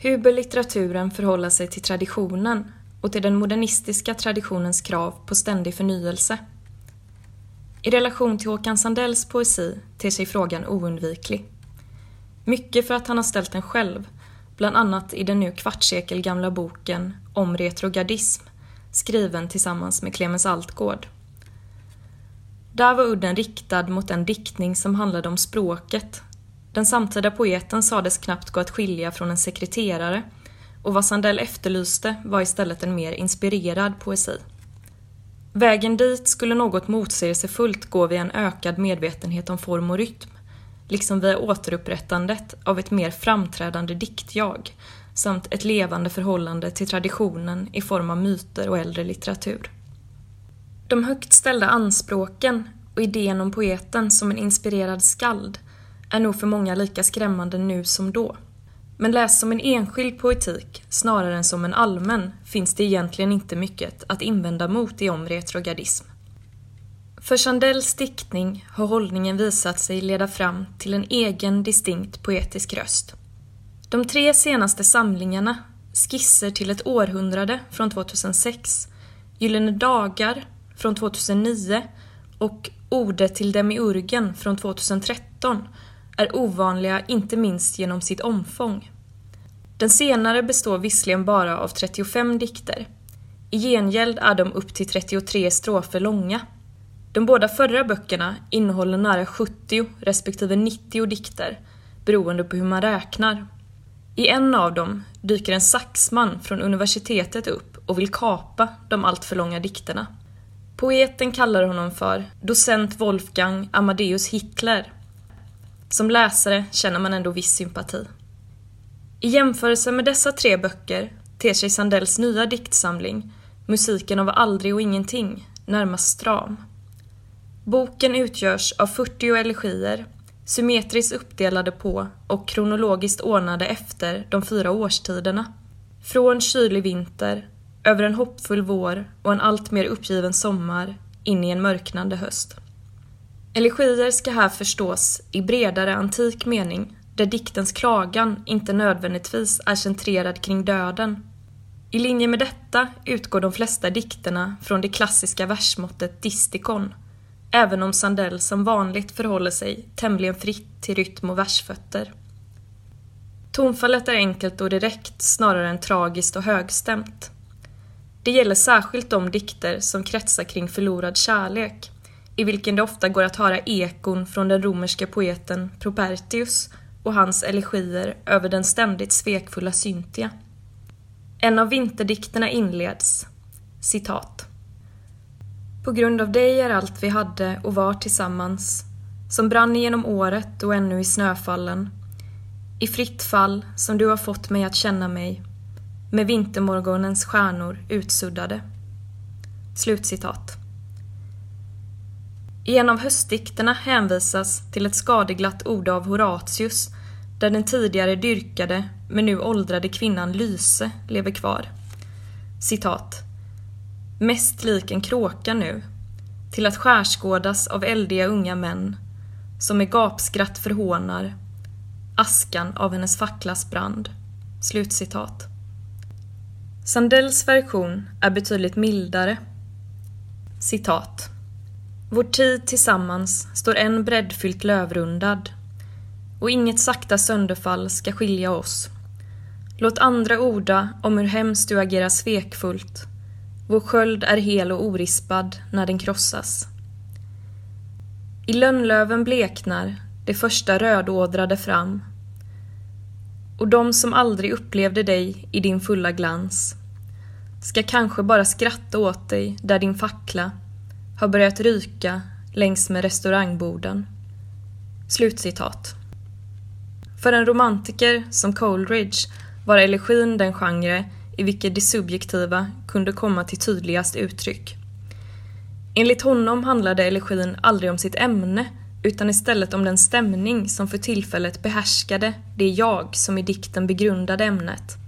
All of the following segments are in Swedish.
Hur bör litteraturen förhålla sig till traditionen och till den modernistiska traditionens krav på ständig förnyelse? I relation till Håkan Sandells poesi ter sig frågan oundviklig. Mycket för att han har ställt den själv, bland annat i den nu kvartssekelgamla boken Om retrogardism, skriven tillsammans med Clemens Altgård. Där var udden riktad mot den diktning som handlade om språket. Den samtida poeten sades knappt gå att skilja från en sekreterare och vad Sandell efterlyste var istället en mer inspirerad poesi. Vägen dit skulle något motsägelsefullt gå via en ökad medvetenhet om form och rytm, liksom via återupprättandet av ett mer framträdande diktjag samt ett levande förhållande till traditionen i form av myter och äldre litteratur. De högt ställda anspråken och idén om poeten som en inspirerad skald är nog för många lika skrämmande nu som då. Men läst som en enskild poetik snarare än som en allmän finns det egentligen inte mycket att invända mot i om retrogardism. För Sandells diktning har hållningen visat sig leda fram till en egen distinkt poetisk röst. De tre senaste samlingarna, Skisser till ett århundrade från 2006, Gyllene dagar från 2009 och Ordet till demiurgen från 2013 är ovanliga inte minst genom sitt omfång. Den senare består visserligen bara av 35 dikter. I gengäld är de upp till 33 strofer långa. De båda förra böckerna innehåller nära 70 respektive 90 dikter, beroende på hur man räknar. I en av dem dyker en saxman från universitetet upp och vill kapa de alltför långa dikterna. Poeten kallar honom för docent Wolfgang Amadeus Hitler. Som läsare känner man ändå viss sympati. I jämförelse med dessa tre böcker ter sig Sandells nya diktsamling, Musiken av aldrig och ingenting, närmast stram. Boken utgörs av 40 elegier, symmetriskt uppdelade på och kronologiskt ordnade efter de fyra årstiderna. Från kylig vinter över en hoppfull vår och en allt mer uppgiven sommar in i en mörknande höst. Elegier ska här förstås i bredare antik mening, där diktens klagan inte nödvändigtvis är centrerad kring döden. I linje med detta utgår de flesta dikterna från det klassiska versmåttet distikon, även om Sandell som vanligt förhåller sig tämligen fritt till rytm och versfötter. Tonfallet är enkelt och direkt snarare än tragiskt och högstämt. Det gäller särskilt de dikter som kretsar kring förlorad kärlek, i vilken det ofta går att höra ekon från den romerska poeten Propertius och hans elegier över den ständigt svekfulla Cynthia. En av vinterdikterna inleds, citat. På grund av dig är allt vi hade och var tillsammans, som brann genom året och ännu i snöfallen, i fritt fall som du har fått mig att känna mig, med vintermorgonens stjärnor utsuddade. Slutcitat. I en av höstdikterna hänvisas till ett skadeglatt ord av Horatius där den tidigare dyrkade men nu åldrade kvinnan Lyse lever kvar. Citat. Mest lik en kråka nu, till att skärskådas av eldiga unga män som med gapskratt förhånar askan av hennes facklas brand. Slutcitat. Sandells version är betydligt mildare. Citat. Vår tid tillsammans står en breddfyllt lövrundad och inget sakta sönderfall ska skilja oss. Låt andra orda om hur hemskt du agerar svekfullt. Vår sköld är hel och orispad när den krossas. I lönnlöven bleknar det första rödådrade fram och de som aldrig upplevde dig i din fulla glans ska kanske bara skratta åt dig där din fackla har börjat ryka längs med restaurangborden. Slutcitat. För en romantiker som Coleridge var elegin den genre i vilken det subjektiva kunde komma till tydligast uttryck. Enligt honom handlade elegin aldrig om sitt ämne utan istället om den stämning som för tillfället behärskade det jag som i dikten begrundade ämnet.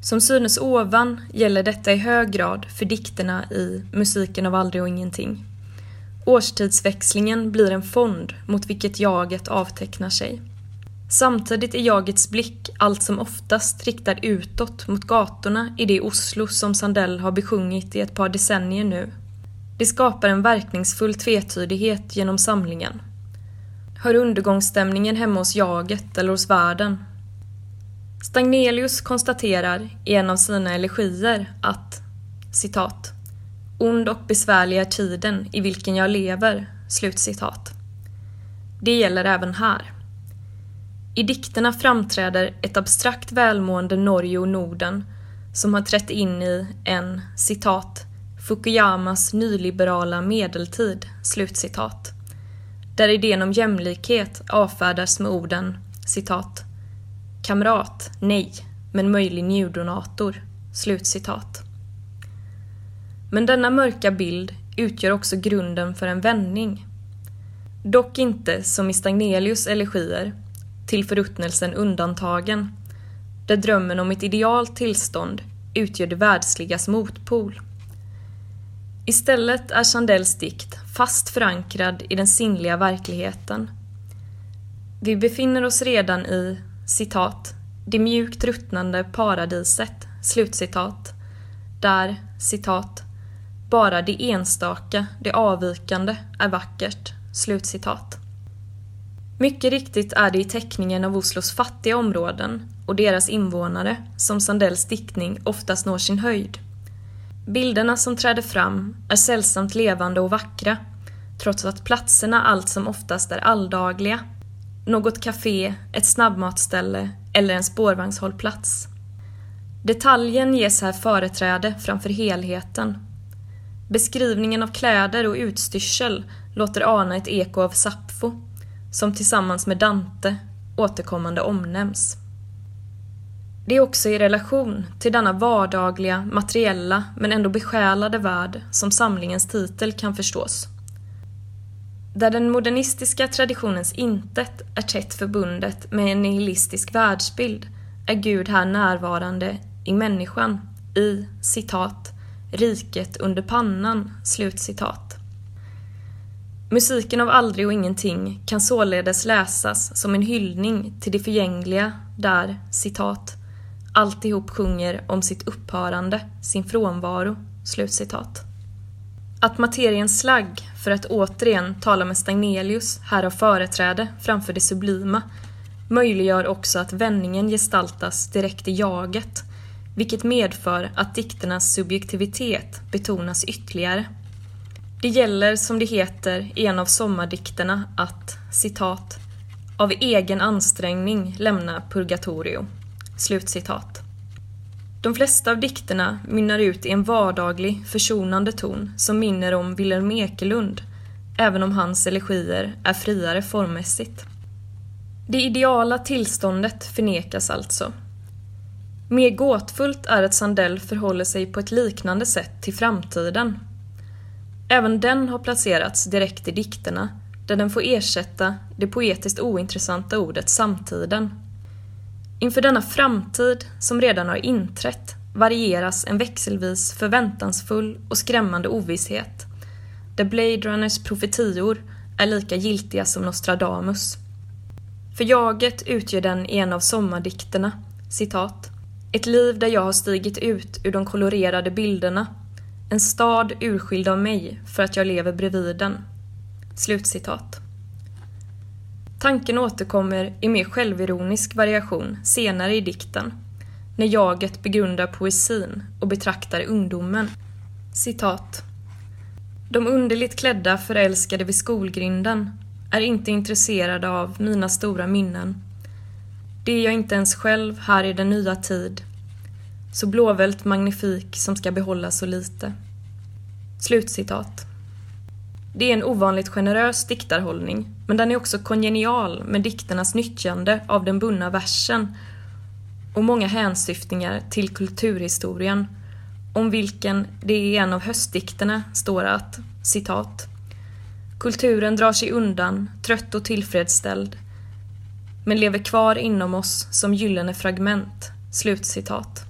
Som synes ovan gäller detta i hög grad för dikterna i Musiken av aldrig och ingenting. Årstidsväxlingen blir en fond mot vilket jaget avtecknar sig. Samtidigt är jagets blick allt som oftast riktad utåt mot gatorna i det Oslo som Sandell har besjungit i ett par decennier nu. Det skapar en verkningsfull tvetydighet genom samlingen. Hör undergångsstämningen hemma hos jaget eller hos världen? Stagnelius konstaterar i en av sina elegier att citat Ond och besvärlig är tiden i vilken jag lever. Slutcitat. Det gäller även här. I dikterna framträder ett abstrakt välmående Norge och Norden som har trätt in i en citat Fukuyamas nyliberala medeltid, slutcitat, där idén om jämlikhet avfärdas med orden citat Kamrat, nej, men möjlig njurdonator, slutcitat. Men denna mörka bild utgör också grunden för en vändning. Dock inte som i Stagnelius elegier, till förruttnelsen undantagen, där drömmen om ett idealt tillstånd utgör det världsligas motpol. Istället är Chandells dikt fast förankrad i den sinnliga verkligheten. Vi befinner oss redan i, citat, det mjukt ruttnande paradiset, slutcitat, där, citat, bara det enstaka, det avvikande, är vackert. Slutcitat. Mycket riktigt är det i teckningen av Oslos fattiga områden och deras invånare som Sandells diktning oftast når sin höjd. Bilderna som träder fram är sällsamt levande och vackra, trots att platserna allt som oftast är alldagliga. Något café, ett snabbmatsställe eller en spårvagnshållplats. Detaljen ges här företräde framför helheten Beskrivningen av kläder och utstyrsel låter ana ett eko av Sappho, som tillsammans med Dante återkommande omnämns. Det är också i relation till denna vardagliga, materiella men ändå besjälade värld som samlingens titel kan förstås. Där den modernistiska traditionens intet är tätt förbundet med en nihilistisk världsbild är Gud här närvarande i människan i citat Riket under pannan." Slutcitat. Musiken av Aldrig och ingenting kan således läsas som en hyllning till det förgängliga där, citat, alltihop sjunger om sitt upphörande, sin frånvaro, slutcitat. Att materiens slagg, för att återigen tala med Stagnelius, här har företräde framför det sublima, möjliggör också att vändningen gestaltas direkt i jaget vilket medför att dikternas subjektivitet betonas ytterligare. Det gäller, som det heter i en av sommardikterna, att citat av egen ansträngning lämna purgatorio. Slutcitat. De flesta av dikterna mynnar ut i en vardaglig, försonande ton som minner om Wilhelm Ekelund, även om hans elegier är friare formmässigt. Det ideala tillståndet förnekas alltså, Mer gåtfullt är att Sandell förhåller sig på ett liknande sätt till framtiden. Även den har placerats direkt i dikterna, där den får ersätta det poetiskt ointressanta ordet samtiden. Inför denna framtid, som redan har inträtt, varieras en växelvis förväntansfull och skrämmande ovisshet, där Blade Runners profetior är lika giltiga som Nostradamus. För jaget utgör den i en av sommardikterna, citat ett liv där jag har stigit ut ur de kolorerade bilderna. En stad urskild av mig för att jag lever bredvid den. Slutcitat. Tanken återkommer i mer självironisk variation senare i dikten, när jaget begrundar poesin och betraktar ungdomen. Citat. De underligt klädda förälskade vid skolgrinden är inte intresserade av mina stora minnen det är jag inte ens själv här i den nya tid. Så blåvält magnifik som ska behålla så lite. Slutcitat. Det är en ovanligt generös diktarhållning, men den är också kongenial med dikternas nyttjande av den bundna versen och många hänsyftningar till kulturhistorien, om vilken det i en av höstdikterna står att, citat, Kulturen drar sig undan, trött och tillfredsställd, men lever kvar inom oss som gyllene fragment." Slutcitat.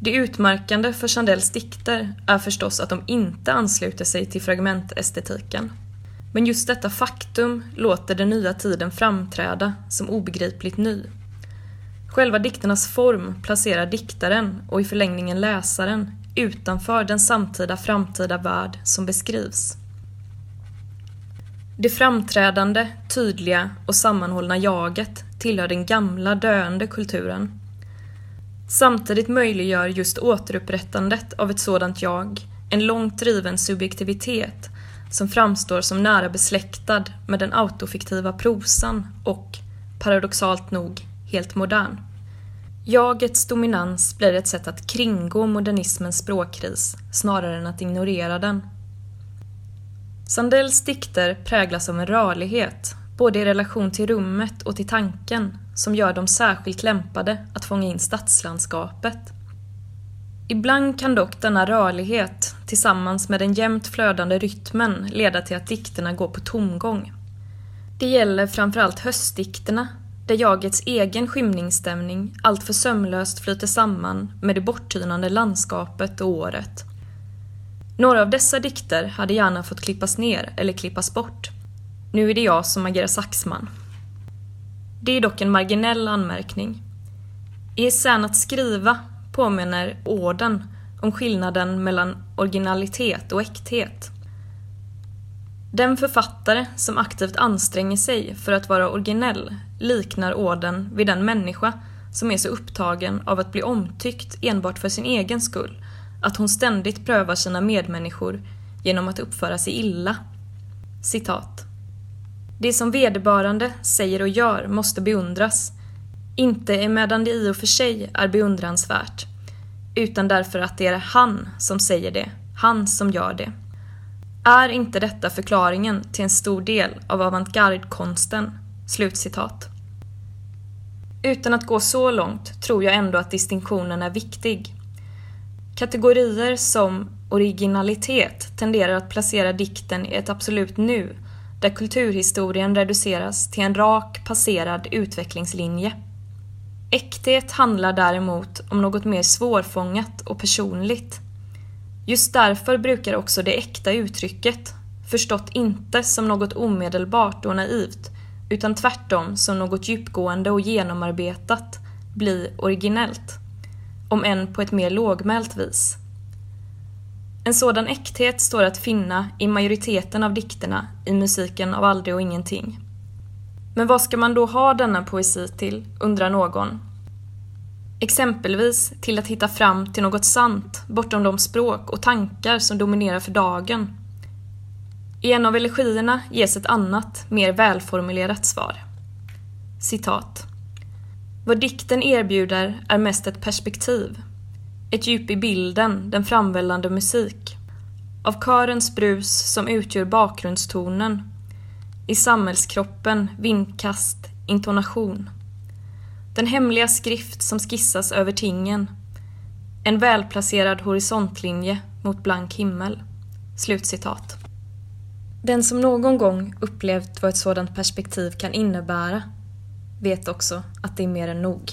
Det utmärkande för Chandells dikter är förstås att de inte ansluter sig till fragmentestetiken. Men just detta faktum låter den nya tiden framträda som obegripligt ny. Själva dikternas form placerar diktaren och i förlängningen läsaren utanför den samtida framtida värld som beskrivs. Det framträdande, tydliga och sammanhållna jaget tillhör den gamla döende kulturen. Samtidigt möjliggör just återupprättandet av ett sådant jag en långt driven subjektivitet som framstår som nära besläktad med den autofiktiva prosan och, paradoxalt nog, helt modern. Jagets dominans blir ett sätt att kringgå modernismens språkkris snarare än att ignorera den. Sandells dikter präglas av en rörlighet, både i relation till rummet och till tanken, som gör dem särskilt lämpade att fånga in stadslandskapet. Ibland kan dock denna rörlighet, tillsammans med den jämnt flödande rytmen, leda till att dikterna går på tomgång. Det gäller framförallt höstdikterna, där jagets egen skymningsstämning alltför sömlöst flyter samman med det borttynande landskapet och året. Några av dessa dikter hade gärna fått klippas ner eller klippas bort. Nu är det jag som agerar saxman. Det är dock en marginell anmärkning. I essän att skriva påminner orden om skillnaden mellan originalitet och äkthet. Den författare som aktivt anstränger sig för att vara originell liknar orden vid den människa som är så upptagen av att bli omtyckt enbart för sin egen skull att hon ständigt prövar sina medmänniskor genom att uppföra sig illa. Citat. Det som vederbörande säger och gör måste beundras, inte emedan det i och för sig är beundransvärt, utan därför att det är han som säger det, han som gör det. Är inte detta förklaringen till en stor del av avantgarde-konsten?” Slutcitat. Utan att gå så långt tror jag ändå att distinktionen är viktig. Kategorier som originalitet tenderar att placera dikten i ett absolut nu, där kulturhistorien reduceras till en rak, passerad utvecklingslinje. Äkthet handlar däremot om något mer svårfångat och personligt. Just därför brukar också det äkta uttrycket, förstått inte som något omedelbart och naivt, utan tvärtom som något djupgående och genomarbetat, bli originellt. Om än på ett mer lågmält vis. En sådan äkthet står att finna i majoriteten av dikterna i musiken av Aldrig och ingenting. Men vad ska man då ha denna poesi till, undrar någon. Exempelvis till att hitta fram till något sant bortom de språk och tankar som dominerar för dagen. I en av elegierna ges ett annat, mer välformulerat svar. Citat. Vad dikten erbjuder är mest ett perspektiv. Ett djup i bilden, den framvällande musik. Av körens brus som utgör bakgrundstonen. I samhällskroppen, vindkast, intonation. Den hemliga skrift som skissas över tingen. En välplacerad horisontlinje mot blank himmel. Slutcitat. Den som någon gång upplevt vad ett sådant perspektiv kan innebära vet också att det är mer än nog.